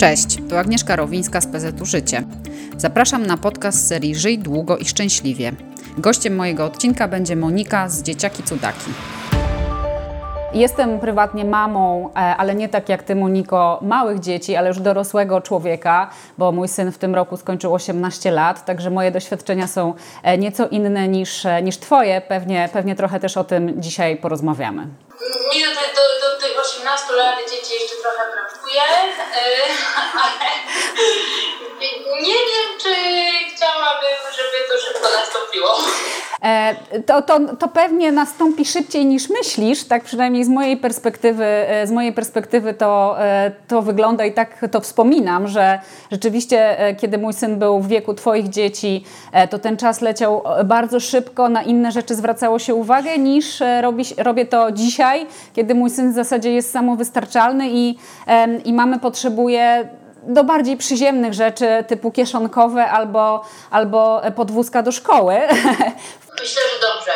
Cześć, tu Agnieszka Rowińska z PZU Życie. Zapraszam na podcast serii Żyj długo i szczęśliwie. Gościem mojego odcinka będzie Monika z Dzieciaki Cudaki. Jestem prywatnie mamą, e, ale nie tak jak ty, Moniko, małych dzieci, ale już dorosłego człowieka, bo mój syn w tym roku skończył 18 lat, także moje doświadczenia są e, nieco inne niż, e, niż twoje. Pewnie, pewnie trochę też o tym dzisiaj porozmawiamy. Mi do, do, do tych 18 lat dzieci jeszcze trochę brakuje, ale nie wiem, to, to, to pewnie nastąpi szybciej niż myślisz, tak przynajmniej z mojej perspektywy, e, z mojej perspektywy to, e, to wygląda i tak to wspominam, że rzeczywiście kiedy mój syn był w wieku Twoich dzieci, to ten czas leciał bardzo szybko, na inne rzeczy zwracało się uwagę niż robi, robię to dzisiaj, kiedy mój syn w zasadzie jest samowystarczalny i, i mamy potrzebuje do bardziej przyziemnych rzeczy typu kieszonkowe albo, albo podwózka do szkoły. Myślę, że dobrze.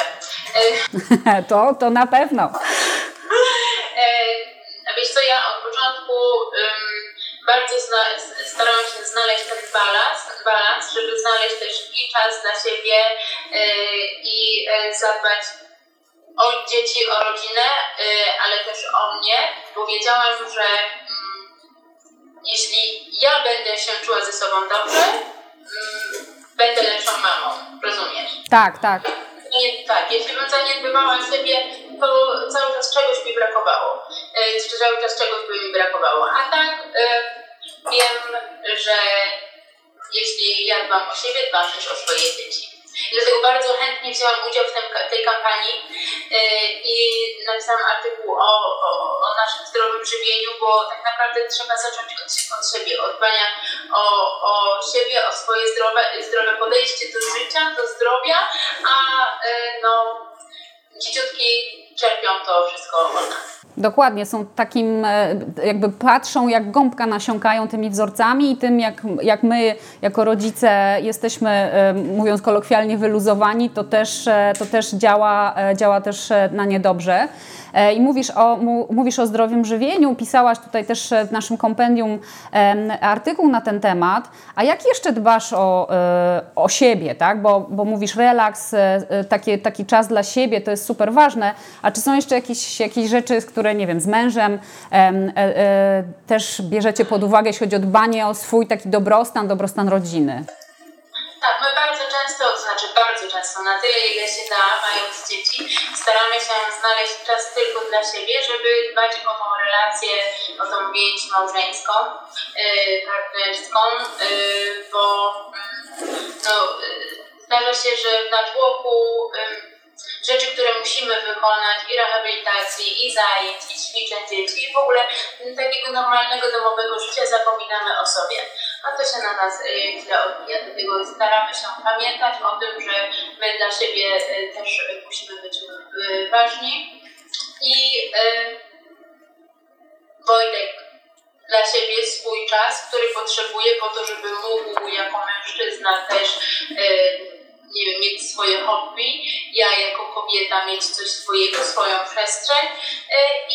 to, to na pewno. E, wiesz co, ja od początku um, bardzo starałam się znaleźć ten balans, balans, żeby znaleźć też i czas dla siebie e, i e, zadbać o dzieci, o rodzinę, ale też o mnie, bo wiedziałam, że jeśli ja będę się czuła ze sobą dobrze, mm, będę lepszą mamą. Rozumiesz? Tak, tak. Nie, tak, jeśli bym zaniedbywała siebie, to cały czas czegoś mi brakowało. E, cały czas czegoś by mi brakowało. A tak e, wiem, że jeśli ja dbam o siebie, dbam też o swoje dzieci. Dlatego bardzo chętnie wzięłam udział w tym, tej kampanii yy, i napisałam artykuł o, o, o, naszym zdrowym żywieniu, bo tak naprawdę trzeba zacząć od, od siebie, od dbania o, o siebie, o swoje zdrowe, zdrowe podejście do życia, do zdrowia, a yy, no, dzieciutki czerpią to wszystko od nas. Dokładnie, są takim, e, jakby patrzą jak gąbka nasiąkają tymi wzorcami i tym jak, jak my jako rodzice jesteśmy, e, mówiąc kolokwialnie, wyluzowani, to też, e, to też działa, działa też na niedobrze. I mówisz o, mówisz o zdrowym żywieniu, pisałaś tutaj też w naszym kompendium artykuł na ten temat. A jak jeszcze dbasz o, o siebie, tak? Bo, bo mówisz relaks, taki, taki czas dla siebie, to jest super ważne. A czy są jeszcze jakieś, jakieś rzeczy, które, nie wiem, z mężem też bierzecie pod uwagę, jeśli chodzi o dbanie o swój taki dobrostan, dobrostan rodziny? Tak, my bardzo często, to znaczy bardzo często, na tyle ile się da, mając dzieci, staramy się znaleźć czas tylko dla siebie, żeby dbać o tą relację, o tą więź małżeńską, yy, partnerską, yy, bo yy, no, yy, zdarza się, że w natłoku rzeczy, które musimy wykonać i rehabilitacji, i zajęć, i ćwiczeń dzieci, i w ogóle takiego normalnego domowego życia zapominamy o sobie a to się na nas y, źle odbija. Dlatego staramy się pamiętać o tym, że my dla siebie y, też musimy być y, ważni. I Wojtek dla siebie swój czas, który potrzebuje po to, żeby mógł jako mężczyzna też nie wiem, mieć swoje hobby, ja jako kobieta mieć coś swojego, swoją przestrzeń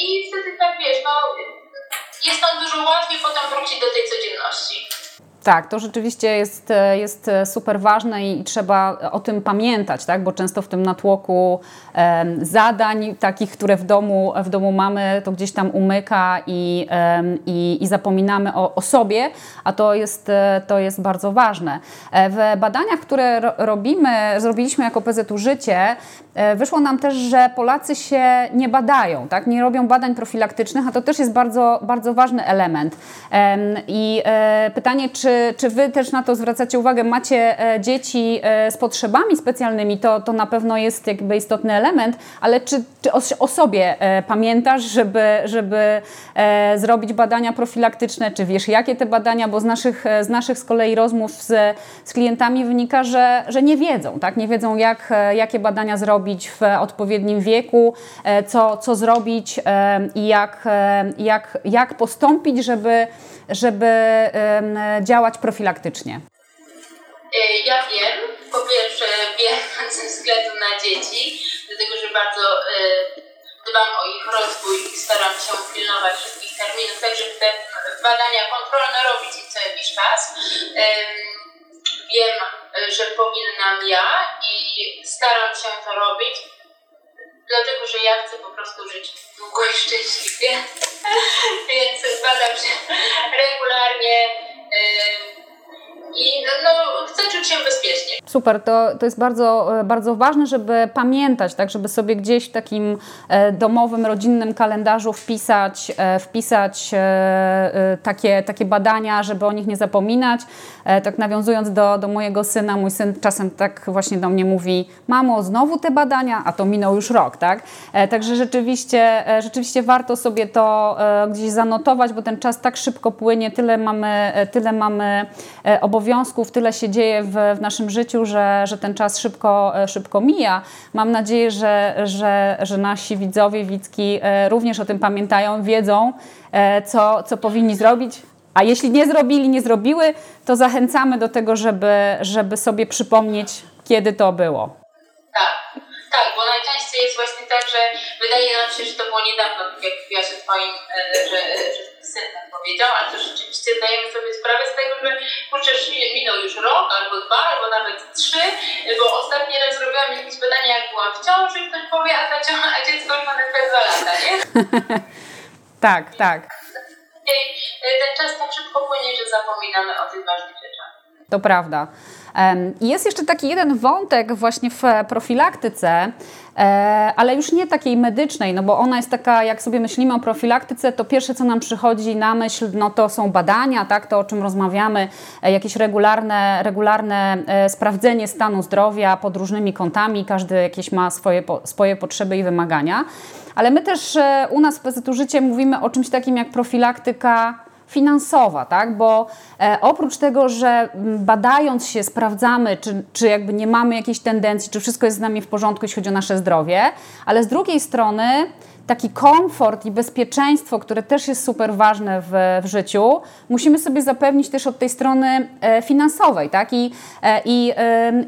i wtedy tak wiesz, no jest nam dużo łatwiej potem wrócić do tej codzienności. Tak, to rzeczywiście jest, jest super ważne i trzeba o tym pamiętać, tak? bo często w tym natłoku e, zadań, takich, które w domu, w domu mamy, to gdzieś tam umyka i, e, i, i, zapominamy o, o sobie, a to jest, to jest bardzo ważne. E, w badaniach, które ro, robimy, zrobiliśmy jako PZU Życie, e, wyszło nam też, że Polacy się nie badają, tak? nie robią badań profilaktycznych, a to też jest bardzo, bardzo ważny element. I e, pytanie, czy czy, Wy też na to zwracacie uwagę? Macie e, dzieci e, z potrzebami specjalnymi, to, to na pewno jest jakby istotny element, ale czy, czy o, o sobie e, pamiętasz, żeby, żeby zrobić badania profilaktyczne? Czy wiesz, jakie te badania? Bo z naszych, z naszych z kolei rozmów z, z klientami wynika, że, że nie wiedzą, tak? Nie wiedzą, jak, jakie badania zrobić w odpowiednim wieku, co, co zrobić i jak, jak, jak postąpić, żeby żeby działać profilaktycznie? Ja wiem, po pierwsze wiem ze względu na dzieci, bardzo, y, dbam o ich rozwój i staram się pilnować wszystkich terminów, tak żeby te badania kontrolne robić co jakiś czas. Wiem, że powinnam ja i staram się to robić, dlatego że ja chcę po prostu żyć długo i szczęśliwie. Więc badam się Super, to, to jest bardzo, e, bardzo ważne, żeby pamiętać, tak, żeby sobie gdzieś w takim e, domowym, rodzinnym kalendarzu wpisać, e, wpisać takie, takie badania, żeby o nich nie zapominać. Tak nawiązując do, do mojego syna, mój syn czasem tak właśnie do mnie mówi, mamo, znowu te badania, a to minął już rok, tak? Także rzeczywiście, rzeczywiście warto sobie to gdzieś zanotować, bo ten czas tak szybko płynie, tyle mamy, tyle mamy obowiązków, tyle się dzieje w, w naszym życiu, że, że ten czas szybko, e, szybko mija. Mam nadzieję, że, że, że nasi widzowie, widzki e, również o tym pamiętają, wiedzą, e, co, co powinni zrobić. A jeśli nie zrobili, nie zrobiły, to zachęcamy do tego, żeby, żeby sobie przypomnieć, kiedy to było. Tak, tak, bo najczęściej jest właśnie tak, że wydaje nam się, że to było niedawno, tak jak w wywiadzie twoim, że, że syn tak powiedział, ale to rzeczywiście zdajemy sobie sprawę z tego, że kurczę, minął już rok, albo dwa, albo nawet trzy, bo ostatni raz zrobiłam jakieś badanie, jak byłam w ciąży, ktoś powie, a, ta ciąża, a dziecko już ma na dwa lata, nie? tak, tak. I ten czas tak szybko płynie, że zapominamy o tych ważnych rzeczach. To prawda. Jest jeszcze taki jeden wątek właśnie w profilaktyce, e, ale już nie takiej medycznej, no bo ona jest taka, jak sobie myślimy o profilaktyce, to pierwsze, co nam przychodzi na myśl, no to są badania, tak, to o czym rozmawiamy, e, jakieś regularne, regularne e, sprawdzenie stanu zdrowia pod różnymi kątami, każdy jakieś ma swoje, swoje potrzeby i wymagania. Ale my też u nas w PZU Życie mówimy o czymś takim jak profilaktyka finansowa, tak? bo e, oprócz tego, że badając się sprawdzamy, czy, czy jakby nie mamy jakiejś tendencji, czy wszystko jest z nami w porządku, jeśli chodzi o nasze zdrowie, ale z drugiej strony taki komfort i bezpieczeństwo, które też jest super ważne w, w życiu, musimy sobie zapewnić też od tej strony e, finansowej, tak? I, e, i,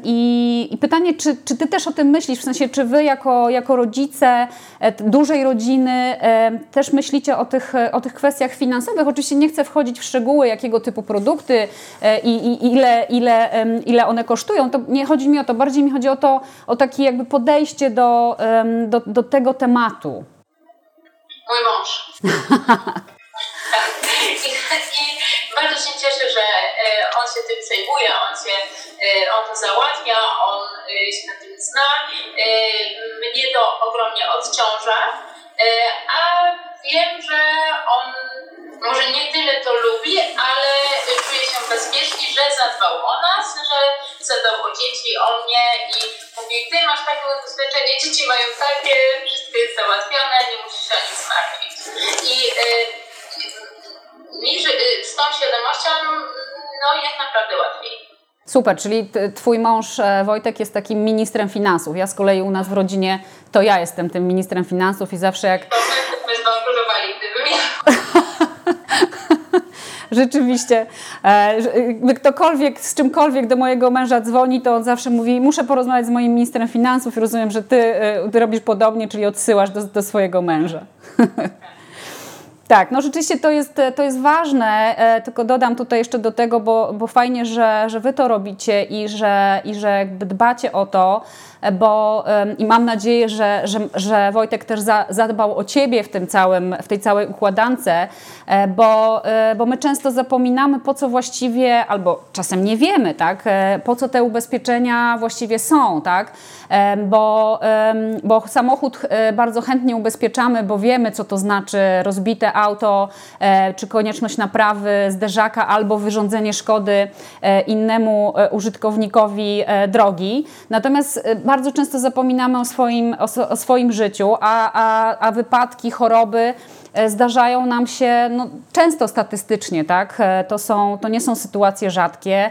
i, i pytanie, czy, czy Ty też o tym myślisz, w sensie, czy Wy jako, jako rodzice e, dużej rodziny też myślicie o tych, o tych kwestiach finansowych? Oczywiście nie chcę wchodzić w szczegóły, jakiego typu produkty i, i ile, ile, ile one kosztują, to nie chodzi mi o to, bardziej mi chodzi o to, o takie jakby podejście do, do, do tego tematu. Mój mąż. I, I, bardzo się cieszę, że e, on się tym przejmuje, on, się, e, on to załatwia, on e, się na tym zna. Mnie to ogromnie odciąża, a wiem, że on może nie tyle to lubi, ale czuje się bezpiecznie, że zadbał o nas, że zadbał o dzieci, o mnie i mówi, ty masz takie ubezpieczenie, dzieci mają takie, wszystko jest naprawdę łatwiej. Super, czyli twój mąż e, Wojtek jest takim ministrem finansów. Ja z kolei u nas w rodzinie to ja jestem tym ministrem finansów i zawsze jak... To my, my zbankrutowali, gdybym ja. Rzeczywiście. Gdy ktokolwiek z czymkolwiek do mojego męża dzwoni, to on zawsze mówi, muszę porozmawiać z moim ministrem finansów i rozumiem, że ty, e, ty robisz podobnie, czyli odsyłasz do, do swojego męża. Tak, no rzeczywiście to jest, to jest ważne, e, tylko dodam tutaj jeszcze do tego, bo, bo fajnie, że, że Wy to robicie i że, i że jakby dbacie o to, bo i mam nadzieję, że, że, że Wojtek też za, zadbał o Ciebie w, tym całym, w tej całej układance, e, bo, e, bo my często zapominamy, po co właściwie, albo czasem nie wiemy, tak, e, po co te ubezpieczenia właściwie są, tak, bo, bo samochód bardzo chętnie ubezpieczamy, bo wiemy, co to znaczy rozbite auto, czy konieczność naprawy zderzaka, albo wyrządzenie szkody innemu użytkownikowi drogi. Natomiast bardzo często zapominamy o swoim, o, swoim życiu, a, a, a wypadki, choroby e, zdarzają nam się no, często statystycznie, tak? E, to, są, to nie są sytuacje rzadkie.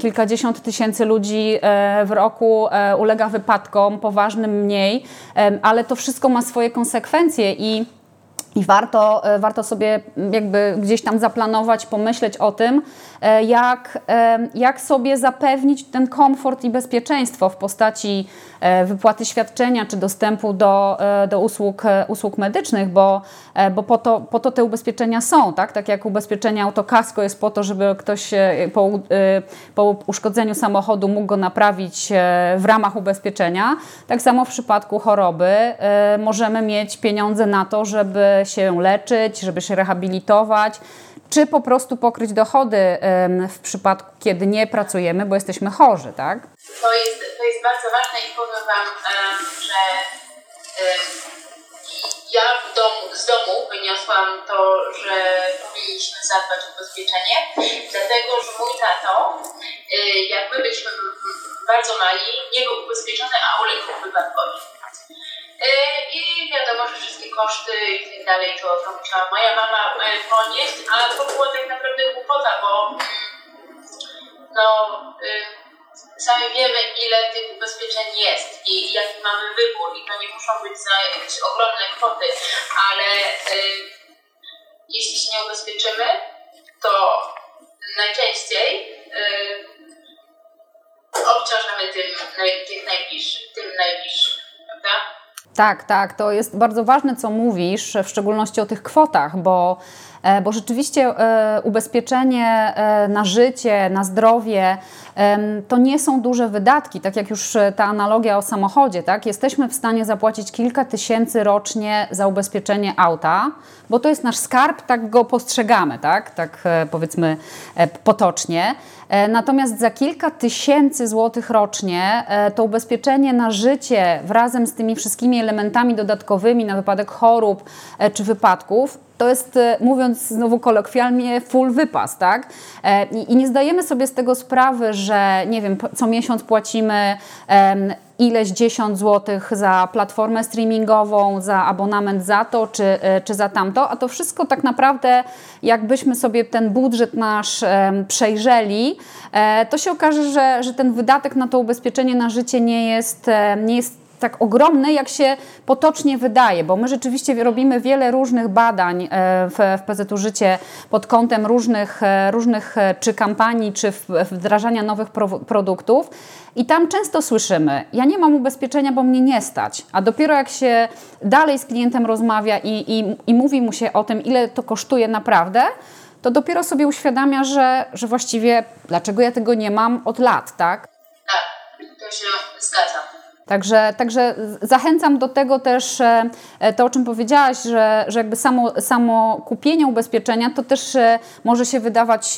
Kilkadziesiąt tysięcy ludzi e, w roku ulega wypadkom, poważnym mniej, ale to wszystko ma swoje konsekwencje i I warto, warto sobie jakby gdzieś tam zaplanować, pomyśleć o tym, jak, jak sobie zapewnić ten komfort i bezpieczeństwo w postaci wypłaty świadczenia czy dostępu do, do usług, usług medycznych, bo, bo po, to, po to te ubezpieczenia są, tak? Tak jak ubezpieczenie autokasko jest po to, żeby ktoś po, po uszkodzeniu samochodu mógł go naprawić w ramach ubezpieczenia, tak samo w przypadku choroby możemy mieć pieniądze na to, żeby się leczyć, żeby się rehabilitować, czy po prostu pokryć dochody w przypadku, kiedy nie pracujemy, bo jesteśmy chorzy, tak? To jest, to jest bardzo ważne i powiem Wam, że ja w z domu wyniosłam to, że powinniśmy zadbać o ubezpieczenie, dlatego że mój tato, y, jak my byliśmy bardzo mali, nie był ubezpieczony, a uległ wypadkowi. Y, I wiadomo, że wszystkie koszty i tak dalej to, musiała moja mama y, ponieść, a to było tak naprawdę głupota, bo mm, no, sami wiemy, ile tych ubezpieczeń jest i jaki mamy wybór i to nie muszą być za jakieś ogromne kwoty, ale jeśli się nie ubezpieczymy, to najczęściej obciążamy tym, tych najbliższych, tym najbliższych, prawda? Tak, tak, to jest bardzo ważne, co mówisz, w szczególności o tych kwotach, bo, bo rzeczywiście e, ubezpieczenie e, na życie, na zdrowie to nie są duże wydatki, tak jak już ta analogia o samochodzie, tak? Jesteśmy w stanie zapłacić kilka tysięcy rocznie za ubezpieczenie auta, bo to jest nasz skarb, tak go postrzegamy, tak? Tak powiedzmy potocznie. E, natomiast za kilka tysięcy złotych rocznie e, to ubezpieczenie na życie wraz z tymi wszystkimi elementami dodatkowymi na wypadek chorób e, czy wypadków to jest, mówiąc znowu kolokwialnie, full wypas, tak? I, nie zdajemy sobie z tego sprawy, że nie wiem, co miesiąc płacimy ileś dziesiąt złotych za platformę streamingową, za abonament za to czy, e, czy za tamto, a to wszystko tak naprawdę, jakbyśmy sobie ten budżet nasz przejrzeli, e, to się okaże, że, że ten wydatek na to ubezpieczenie na życie nie jest, nie jest tak ogromny, jak się potocznie wydaje, bo my rzeczywiście robimy wiele różnych badań e, w, w PZU Życie pod kątem różnych, e, różnych e, czy kampanii, czy wdrażania nowych pro, produktów i tam często słyszymy, ja nie mam ubezpieczenia, bo mnie nie stać, a dopiero jak się dalej z klientem rozmawia i, i, i mówi mu się o tym, ile to kosztuje naprawdę, to dopiero sobie uświadamia, że, że właściwie dlaczego ja tego nie mam od lat, tak? Tak, to się zgadza. Także, także zachęcam do tego też e, to, o czym powiedziałaś, że, że jakby samo, samo kupienie ubezpieczenia to też e, może się wydawać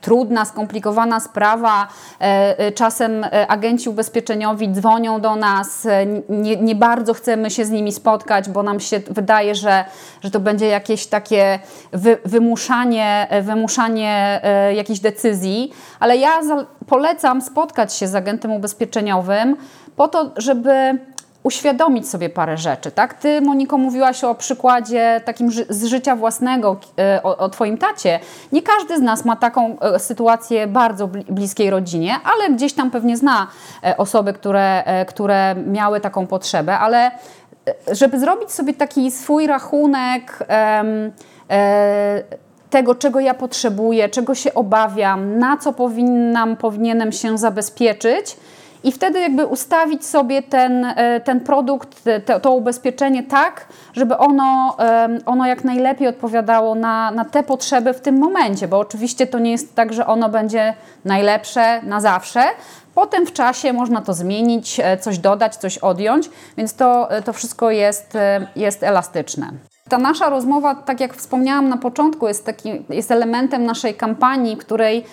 trudna, skomplikowana sprawa. E, czasem agenci ubezpieczeniowi dzwonią do nas, nie, nie bardzo chcemy się z nimi spotkać, bo nam się wydaje, że, że to będzie jakieś takie wy, wymuszanie, wymuszanie jakichś decyzji, ale ja polecam spotkać się z agentem ubezpieczeniowym, po to, żeby uświadomić sobie parę rzeczy, tak? Ty, Moniko, mówiłaś o przykładzie takim z życia własnego, e, o, o Twoim tacie. Nie każdy z nas ma taką e, sytuację bardzo bliskiej rodzinie, ale gdzieś tam pewnie zna e, osoby, które, które miały taką potrzebę, ale żeby zrobić sobie taki swój rachunek tego, czego ja potrzebuję, czego się obawiam, na co powinnam, powinienem się zabezpieczyć, i wtedy jakby ustawić sobie ten, e, ten produkt, to, to ubezpieczenie tak, żeby ono, ono jak najlepiej odpowiadało na, na te potrzeby w tym momencie, bo oczywiście to nie jest tak, że ono będzie najlepsze na zawsze. Potem w czasie można to zmienić, e, coś dodać, coś odjąć, więc to, e, to wszystko jest, jest elastyczne. Ta nasza rozmowa, tak jak wspomniałam na początku, jest, taki, jest elementem naszej kampanii, której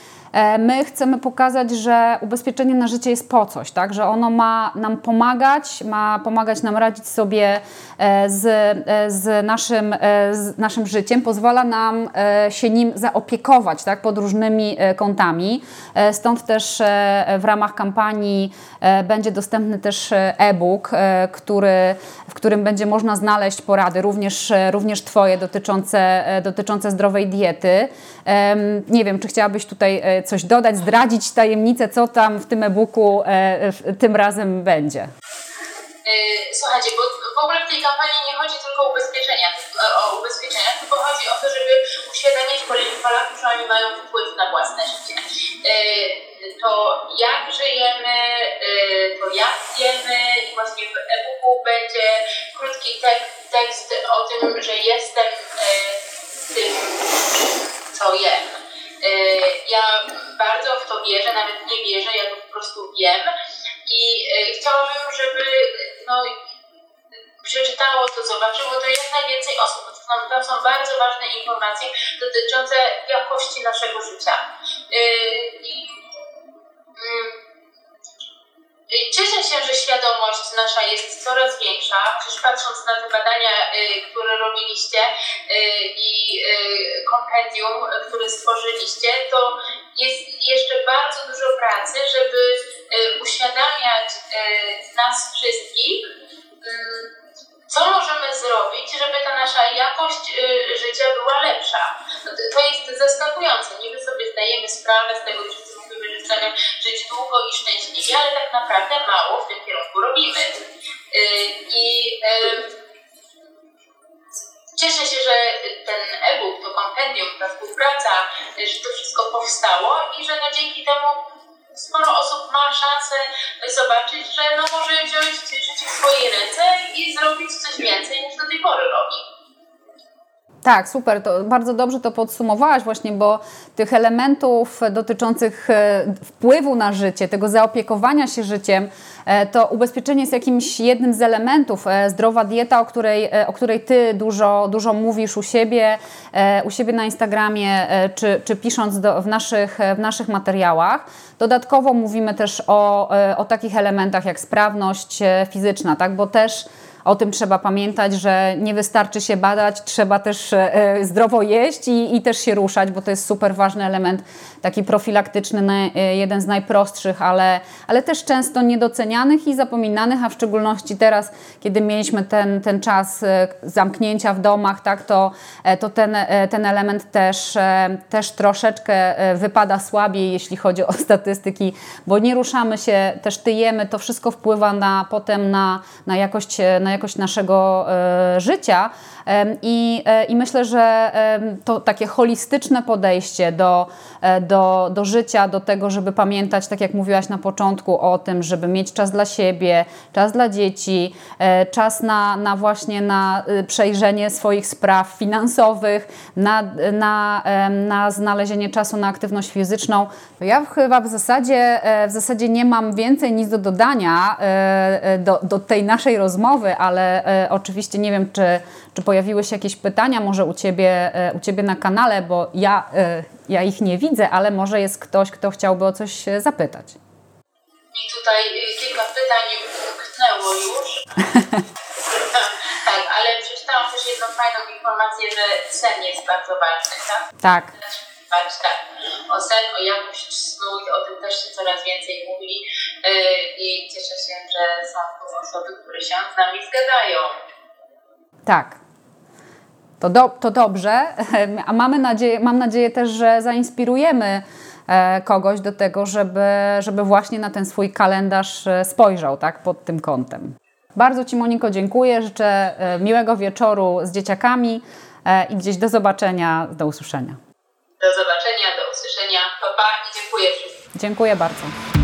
my chcemy pokazać, że ubezpieczenie na życie jest po coś, tak? że ono ma nam pomagać, ma pomagać nam radzić sobie e, z, e, z, naszym, z naszym życiem, pozwala nam się nim zaopiekować tak? pod różnymi kątami. Stąd też w ramach kampanii będzie dostępny też e-book, który, w którym będzie można znaleźć porady, również, również Twoje dotyczące, dotyczące zdrowej diety. Nie wiem, czy chciałabyś tutaj coś dodać, zdradzić tajemnicę, co tam w tym e-booku e, tym razem będzie? E, słuchajcie, bo w ogóle w tej kampanii nie chodzi tylko o ubezpieczenia, o ubezpieczenia, tylko chodzi o to, żeby uświadamiać Polaków, że oni mają wpływ na własne życie. To jak żyjemy, to jak jemy i właśnie w e-booku będzie krótki tekst o tym, że jestem tym, co jem. Ja bardzo w to wierzę, nawet nie wierzę, ja to po prostu wiem i chciałabym, żeby no, przeczytało to, zobaczyło to jak najwięcej osób. To, to są bardzo ważne informacje dotyczące jakości naszego życia. I, Cieszę się, że świadomość nasza jest coraz większa. Przecież patrząc na te badania, które robiliście i kompendium, które stworzyliście, to jest jeszcze bardzo dużo pracy, żeby uświadamiać nas wszystkich, co możemy zrobić, żeby ta nasza jakość y, życia była lepsza. To, jest zaskakujące. Niby sobie zdajemy sprawę z tego, że chcemy żyć długo i szczęśliwie, ale tak naprawdę mało w tym kierunku robimy. Y, I cieszę się, że ten e-book, to kompendium, ta współpraca, że to wszystko powstało i że no dzięki temu sporo osób ma szansę zobaczyć, że no może wziąć życie w swoje ręce i zrobić coś więcej niż do tej pory robi. Tak, super, to bardzo dobrze to podsumowałaś właśnie, bo tych elementów dotyczących e, wpływu na życie, tego zaopiekowania się życiem, e, to ubezpieczenie jest jakimś jednym z elementów. E, zdrowa dieta, o której, o której Ty dużo, dużo mówisz u siebie, u siebie na Instagramie, czy, czy pisząc do, w, naszych, w naszych materiałach. Dodatkowo mówimy też o, o takich elementach jak sprawność fizyczna, tak? bo też o tym trzeba pamiętać, że nie wystarczy się badać, trzeba też e, zdrowo jeść i, i też się ruszać, bo to jest super ważny element, taki profilaktyczny, e, jeden z najprostszych, ale, ale też często niedocenianych i zapominanych, a w szczególności teraz, kiedy mieliśmy ten, ten czas e, zamknięcia w domach, tak, to, to ten, ten element też, też troszeczkę wypada słabiej, jeśli chodzi o statystyki, bo nie ruszamy się, też tyjemy, to wszystko wpływa na, potem na, na jakość, na jakość naszego e, życia. I, e, I myślę, że to takie holistyczne podejście do, e, do, do życia, do tego, żeby pamiętać, tak jak mówiłaś na początku, o tym, żeby mieć czas dla siebie, czas dla dzieci, czas na, na właśnie na przejrzenie swoich spraw finansowych, na, na, na znalezienie czasu na aktywność fizyczną. Ja chyba w zasadzie, w zasadzie nie mam więcej nic do dodania do, do tej naszej rozmowy, ale oczywiście nie wiem, czy, czy pojawiły się jakieś pytania może u Ciebie, e, u ciebie na kanale, bo ja, e, ja ich nie widzę, ale może jest ktoś, kto chciałby o coś zapytać. I tutaj e, kilka pytań umknęło już. tak, ale przeczytałam też jedną fajną informację, że sen jest bardzo ważny, tak? Tak. Dbać, tak. O sen, o jakość snu i o tym też się coraz więcej mówi i cieszę się, że są tu osoby, które się z nami zgadzają. Tak, to, do, to dobrze, a mamy nadzieję, mam nadzieję też, że zainspirujemy e, kogoś do tego, żeby, żeby właśnie na ten swój kalendarz e, spojrzał tak, pod tym kątem. Bardzo Ci Moniko dziękuję, życzę e, miłego wieczoru z dzieciakami i gdzieś do zobaczenia, do usłyszenia. Do zobaczenia, do usłyszenia, pa, pa i dziękuję wszystkim. Dziękuję bardzo.